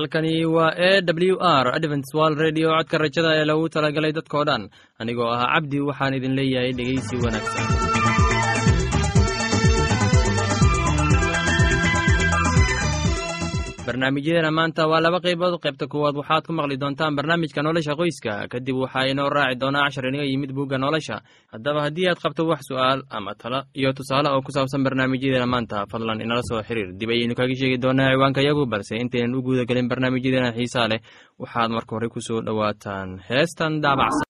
halkani waa e w r advents wal redio codka rajada ee lagu talagalay dadkoo dhan. Anigoo ah cabdi waxaan idin leeyahay dhegeysi wanaagsan barnaamijyadeena maanta waa laba qaybood. Qaybta kuwaad waxaad ku maqli doontaan barnaamijka nolosha qoyska. Kadib waxaa inoo raaci doonaa cashar inaga yimid bugga nolosha. Haddaba haddii aad qabto wax su'aal ama talo iyo tusaale oo ku saabsan barnaamijyadeena maanta fadlan inala soo xiriir. Dib ayaynu kaga sheegi doonaa ciwaanka yagu balse intaynan u guuda gelin barnaamijyadeena xiisaa leh. Waxaad marka hore ku soo dhowaataan heestan daabacsan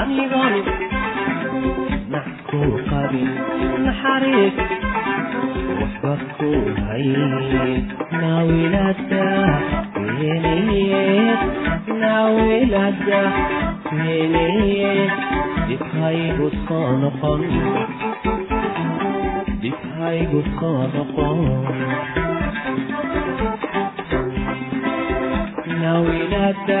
adigoon nac kuu qabin naxariis waxba kuu hayn naawilada weeneed naawilada weeneed dhibhaygu soo noqon dhibhaygu soo noqon naawilada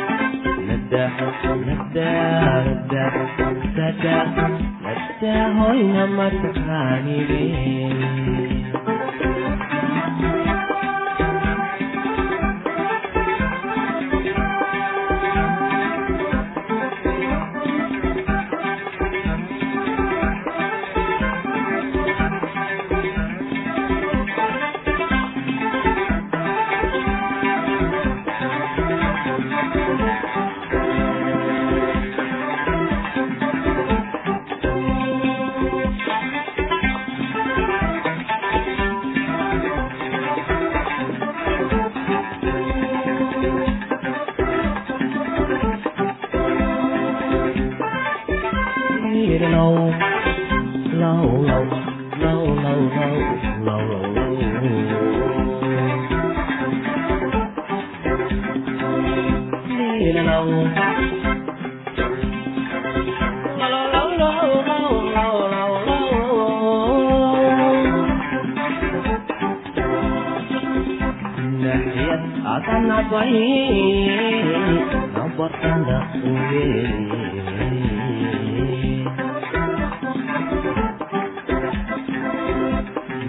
ردة ردة ردة Atanabay, nabatanda uwe.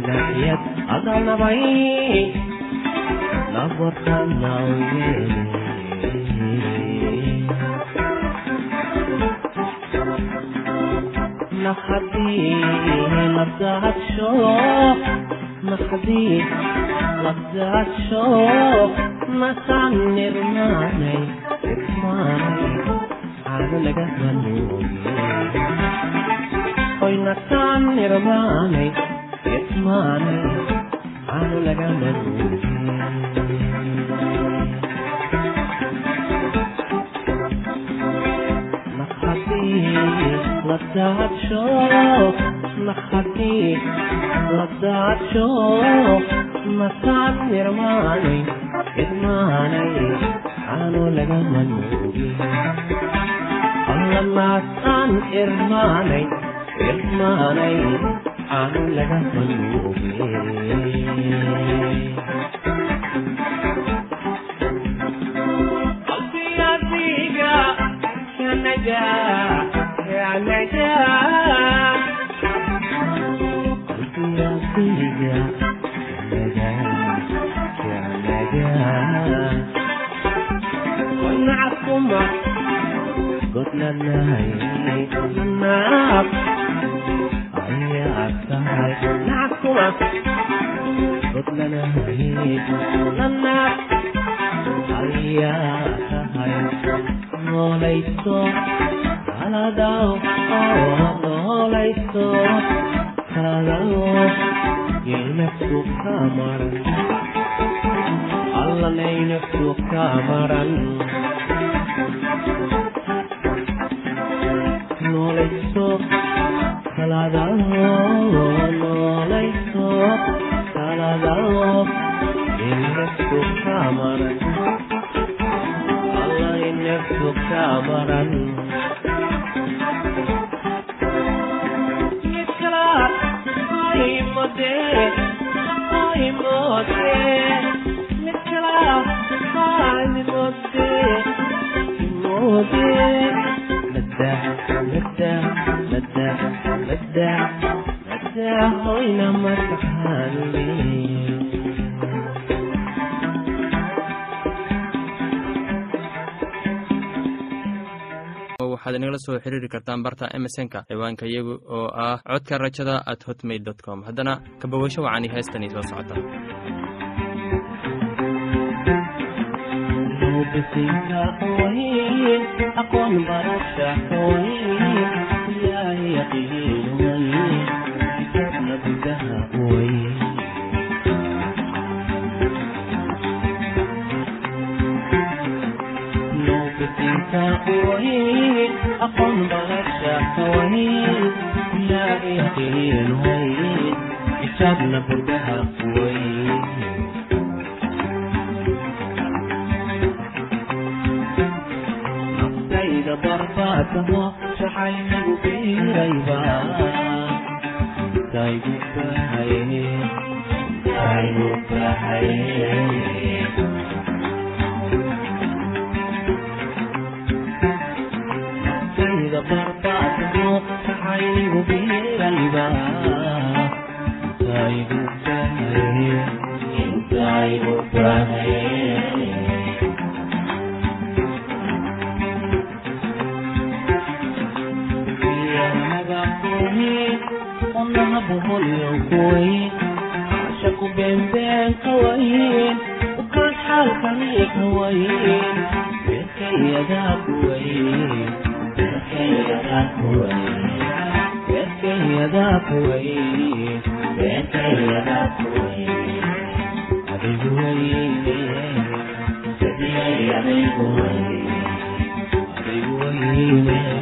Nahiyat adanabay, nabatanda uwe. نخدي لبدات شوق نخدي لبدات شوق mataan nirmaanay maanay caado laga hanuuniyo oy nataan nirmaanay maanay caado laga hanuuniyo نخدي لدعت شوق مسعد نرماني idmaanay xaanu lagama nuugin allamaasaan irmaanay irmaanay xaanu lagama nuugin Yeah. nololayso kalalo yelmeftu ka maran hallanayna suuqta maran. Noolayso salada noolayso salada inna suuqta maran. Hallayna suuqta maran. Yeah. Waxaad inagala soo xiriiri kartaan barta emesonka ciwaanka iyagu oo ah codka rajada at hotmail com. Haddana kabawasho wacani heestani soo socota aqoon barasha wayn ilaahay yaqiin wayn kitaabna gudaha wayn bisinka wayn aqoon barasha wayn ilaahay yaqiin wayn naftayda barbaadamo shaxaynagu biirayba intaygu bahaye intaygu bahaye shaqu beenbeen ka wayn ukaan xaalkani ka wayn beerkayadaa ku wayn beerkayadaa ku wayn beerkayadaa ku wayn beerkayadaa ku wayn adigu wayne sadiyay adigu wayne adigu wayne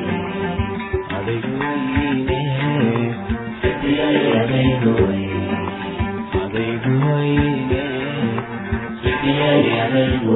sadiyay adaygu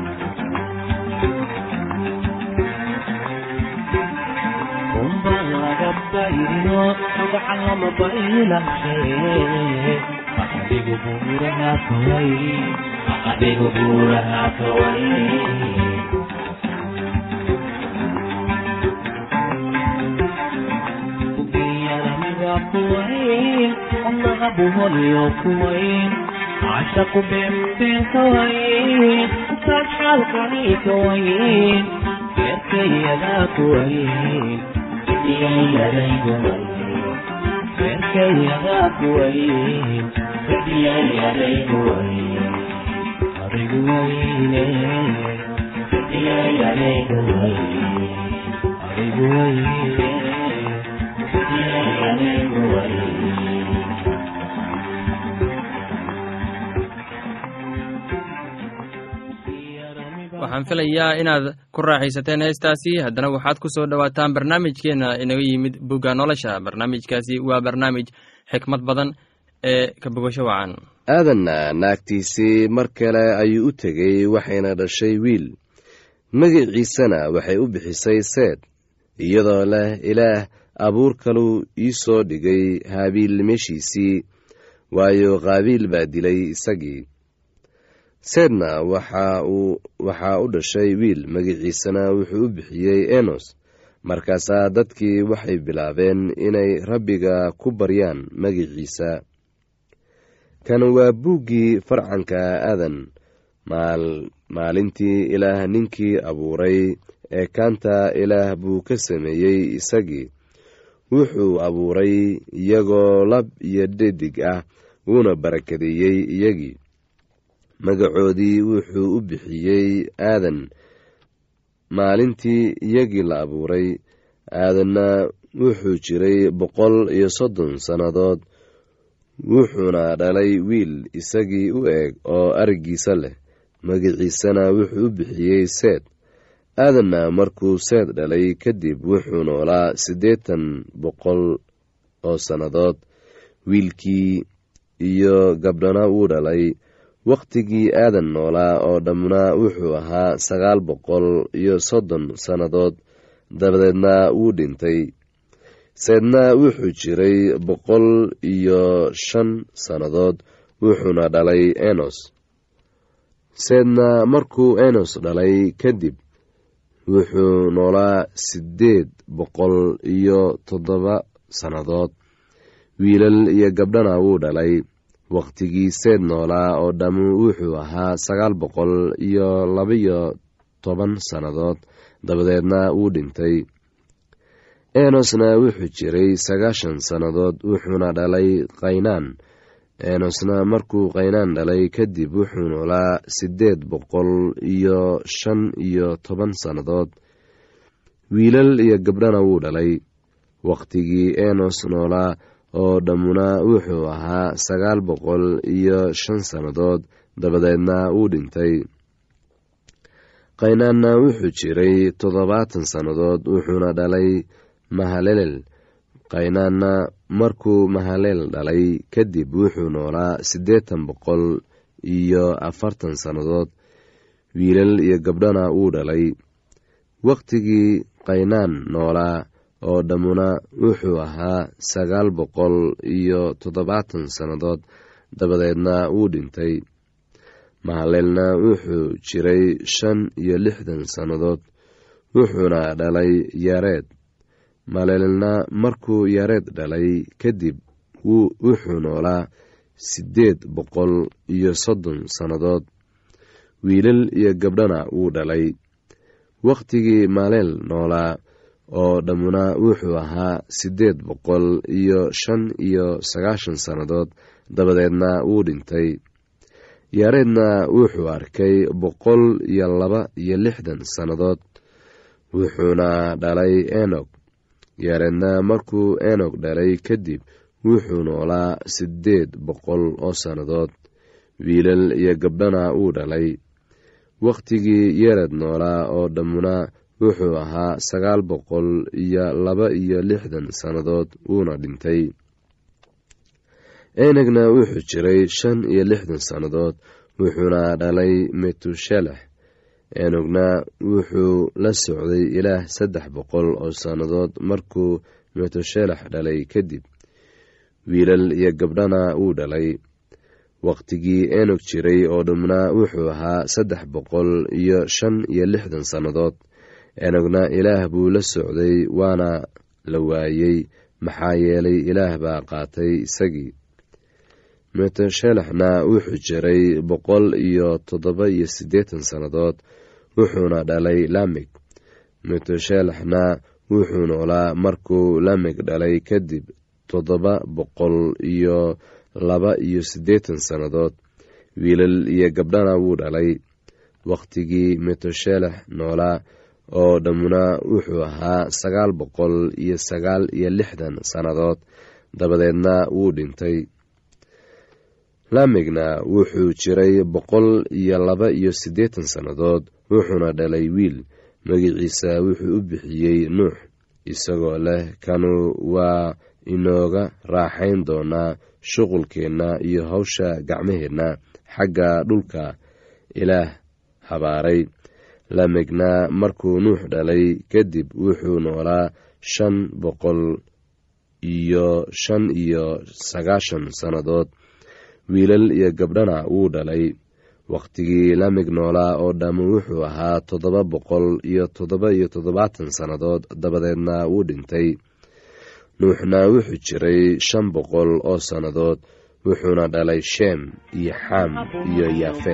bayno gacan lama baylahay adigu buurahaa kaway adigu buurahaa kaway buholyo kuwayn cashaqu beenbeenkawayn saad xaalkaniikawayn eerkayadaa kuwayn iyay adaygu reerkayada kuway radiyay adaygu adigu wayne radiyay adaygu adigu wayne radiyay adaygu way waxaan filayaa inaad ku raaxaysateen heestaasi. Haddana waxaad ku soo dhowaataan barnaamijkeenna inaga yimid bugga nolosha. Barnaamijkaasi waa barnaamij xikmad badan ee ka bogasho wacan. Aadanna naagtiisii mar kale ayuu u tegey waxayna dhashay wiil. Magiciisana waxay u bixisay seed iyadoo leh ilaah abuur kaluu ii soo dhigay haabiil meeshiisii waayo qaabiil baa dilay isagii seedna waxaa u dhashay wiil magiciisana wuxuu u bixiyey enos. Markaasaa dadkii waxay bilaabeen inay rabbiga ku baryaan magiciisa. Kan waa buuggii farcanka aadan. Maalintii ilaah ninkii abuuray ee kaanta ilaah buu ka sameeyey isagii. Wuxuu abuuray iyagoo lab iyo dhedig ah wuuna barakadeeyey iyagii magacoodii wuxuu u bixiyey aadan. Maalintii iyagii la abuuray aadanna wuxuu jiray boqol iyo soddon sannadood wuxuuna dhalay wiil isagii u eg oo araggiisa leh. Magiciisana wuxuu u bixiyey seed. Aadanna markuu seed dhalay kadib wuxuu noolaa siddeetan boqol oo sannadood. Wiilkii iyo gabdhana wuu dhalay wakhtigii aadan noolaa oo dhammuna wuxuu ahaa sagaal boqol iyo soddon sannadood dabadeedna wuu dhintay. Seedna wuxuu jiray boqol iyo shan sannadood wuxuuna dhalay enos. Seedna markuu enos dhalay kadib wuxuu noolaa siddeed boqol iyo toddoba sannadood. Wiilal iyo gabdhana wuu dhalay wakhtigii seed noolaa oo dhammu wuxuu ahaa sagaal boqol iyo labaiyo toban sannadood. Dabadeedna wuu dhintay. Enosna wuxuu jiray sagaashan sannadood wuxuuna dhalay kaynaan enosna markuu kaynaan dhalay kadib wuxuu noolaa siddeed boqol iyo shan iyo toban sannadood. Wiilal iyo gabdhana wuu dhalay. Wakhtigii enos noolaa oo dhammuna wuxuu ahaa sagaal boqol iyo shan sannadood dabadeedna wuu dhintay. Kaynaanna wuxuu jiray toddobaatan sannadood wuxuuna dhalay mahalelel. Kaynaanna markuu mahaleel dhalay kadib wuxuu noolaa siddeetan boqol iyo afartan sannadood. Wiilal iyo gabdhana wuu dhalay. Wakhtigii kaynaan noolaa oo dhammuna wuxuu ahaa sagaal boqol iyo toddobaatan sannadood dabadeedna wuu dhintay. Mahaleelna wuxuu jiray shan iyo lixdan sannadood wuxuuna dhalay yareed. Maleelna markuu yareed dhalay kadib wuxuu noolaa siddeed boqol iyo soddon sannadood. Wiilal iyo gabdhana wuu dhalay. Wakhtigii maaleel noolaa oo dhammuna wuxuu ahaa siddeed boqol iyo shan iyo sagaashan sannadood. Dabadeedna wuu dhintay. Yareedna wuxuu arkay boqol iyo laba iyo lixdan sannadood wuxuuna dhalay enog yareedna markuu enog dhalay kadib wuxuu noolaa siddeed boqol oo sannadood. Wiilal iyo gabdhana wuu dhalay. Wakhtigii yared noolaa oo dhammuna wuxuu ahaa sagaal boqol iyo laba iyo lixdan sannadood wuuna dhintay. Enegna wuxuu jiray shan iyo lixdan sannadood wuxuuna dhalay metushelex enogna wuxuu la socday ilaah saddex boqol oo sannadood markuu metushelex dhalay kadib. Wiilal iyo gabdhana wuu dhalay. Wakhtigii enog jiray oo dhumna wuxuu ahaa saddex boqol iyo shan iyo lixdan sannadood enogna ilaah buu la socday waana la waayey maxaa yeelay ilaah baa qaatay isagii. Meteshelaxna wuxuu jiray boqol iyo toddoba iyo siddeetan sannadood wuxuuna dhalay lamig. Meteshelaxna wuxuu noolaa markuu lamig dhalay kadib toddoba boqol iyo laba iyo siddeetan sannadood. Wiilal iyo gabdhana wuu dhalay. Wakhtigii meteshelax noolaa oo dhammuna wuxuu ahaa sagaal boqol iyo sagaal iyo lixdan sannadood. Dabadeedna wuu dhintay. Lamigna wuxuu jiray boqol iyo laba iyo siddeetan sannadood wuxuuna dhalay wiil. Magiciisa wuxuu u bixiyey nuux isagoo leh kanu waa inooga raaxayn doonaa shuqulkeenna iyo hawsha gacmaheenna xagga dhulka ilaah habaaray lamigna markuu nuux dhalay kadib wuxuu noolaa shan boqol iyo shan iyo sagaashan sannadood. Wiilal iyo gabdhana wuu dhalay. Wakhtigii lamig noolaa oo dhammu wuxuu ahaa toddoba boqol iyo toddoba iyo toddobaatan sannadood dabadeedna wuu dhintay. Nuuxna wuxuu jiray shan boqol oo sannadood wuxuuna dhalay sheem iyo xaam iyo yaafe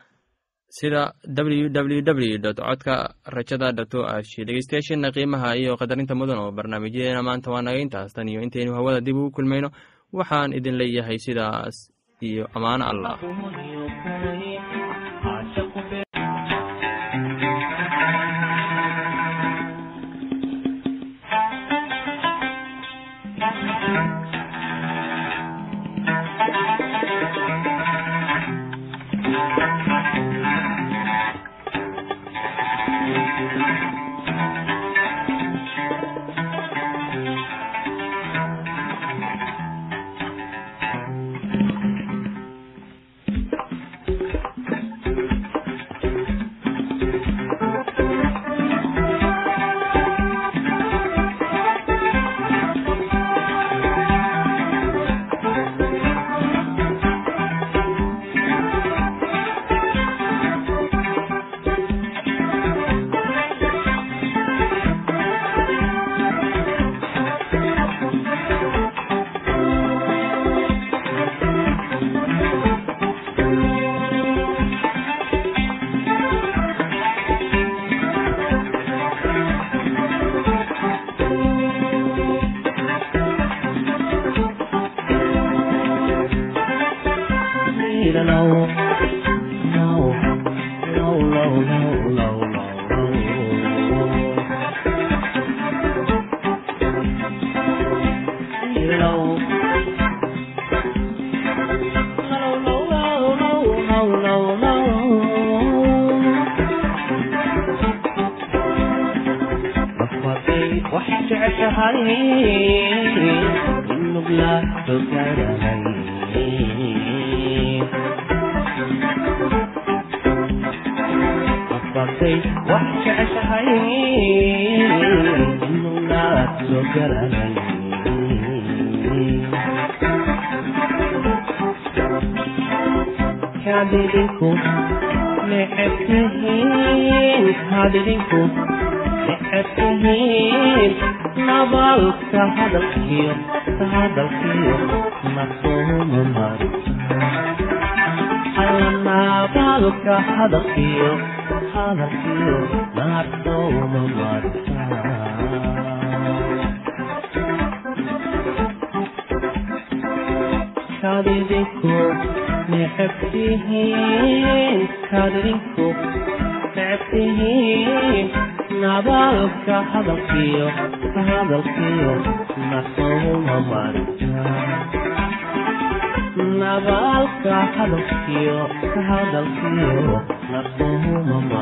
sida www dot codka rajada dot o r g dhegeystayaasheena qiimaha iyo qadarinta mudan oo barnaamijyadeena maanta waa naga intaas. Tan iyo intaynu hawada dib ugu kulmayno waxaan idin leeyahay sidaas iyo ammaano allah adinku necebtihiin hadinku necebtihiin nabalka hadalkiyo hadalkiyo masoo mari nabalka hadalkiyo hadalkiyo nasooma marta How did it go? necabtihiin nabaalka hadalkiyo hadalkiyo hadalkiyo hadalkiyo nasouma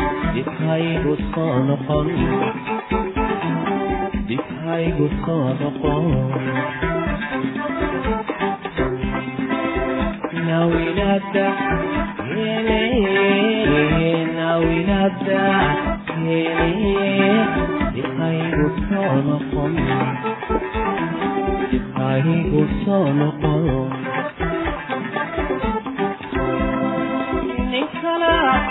بتهيجوا الصنقان بتهيجوا الصنقان ناوي نبدع ناوي نبدع بتهيجوا الصنقان بتهيجوا الصنقان نخلع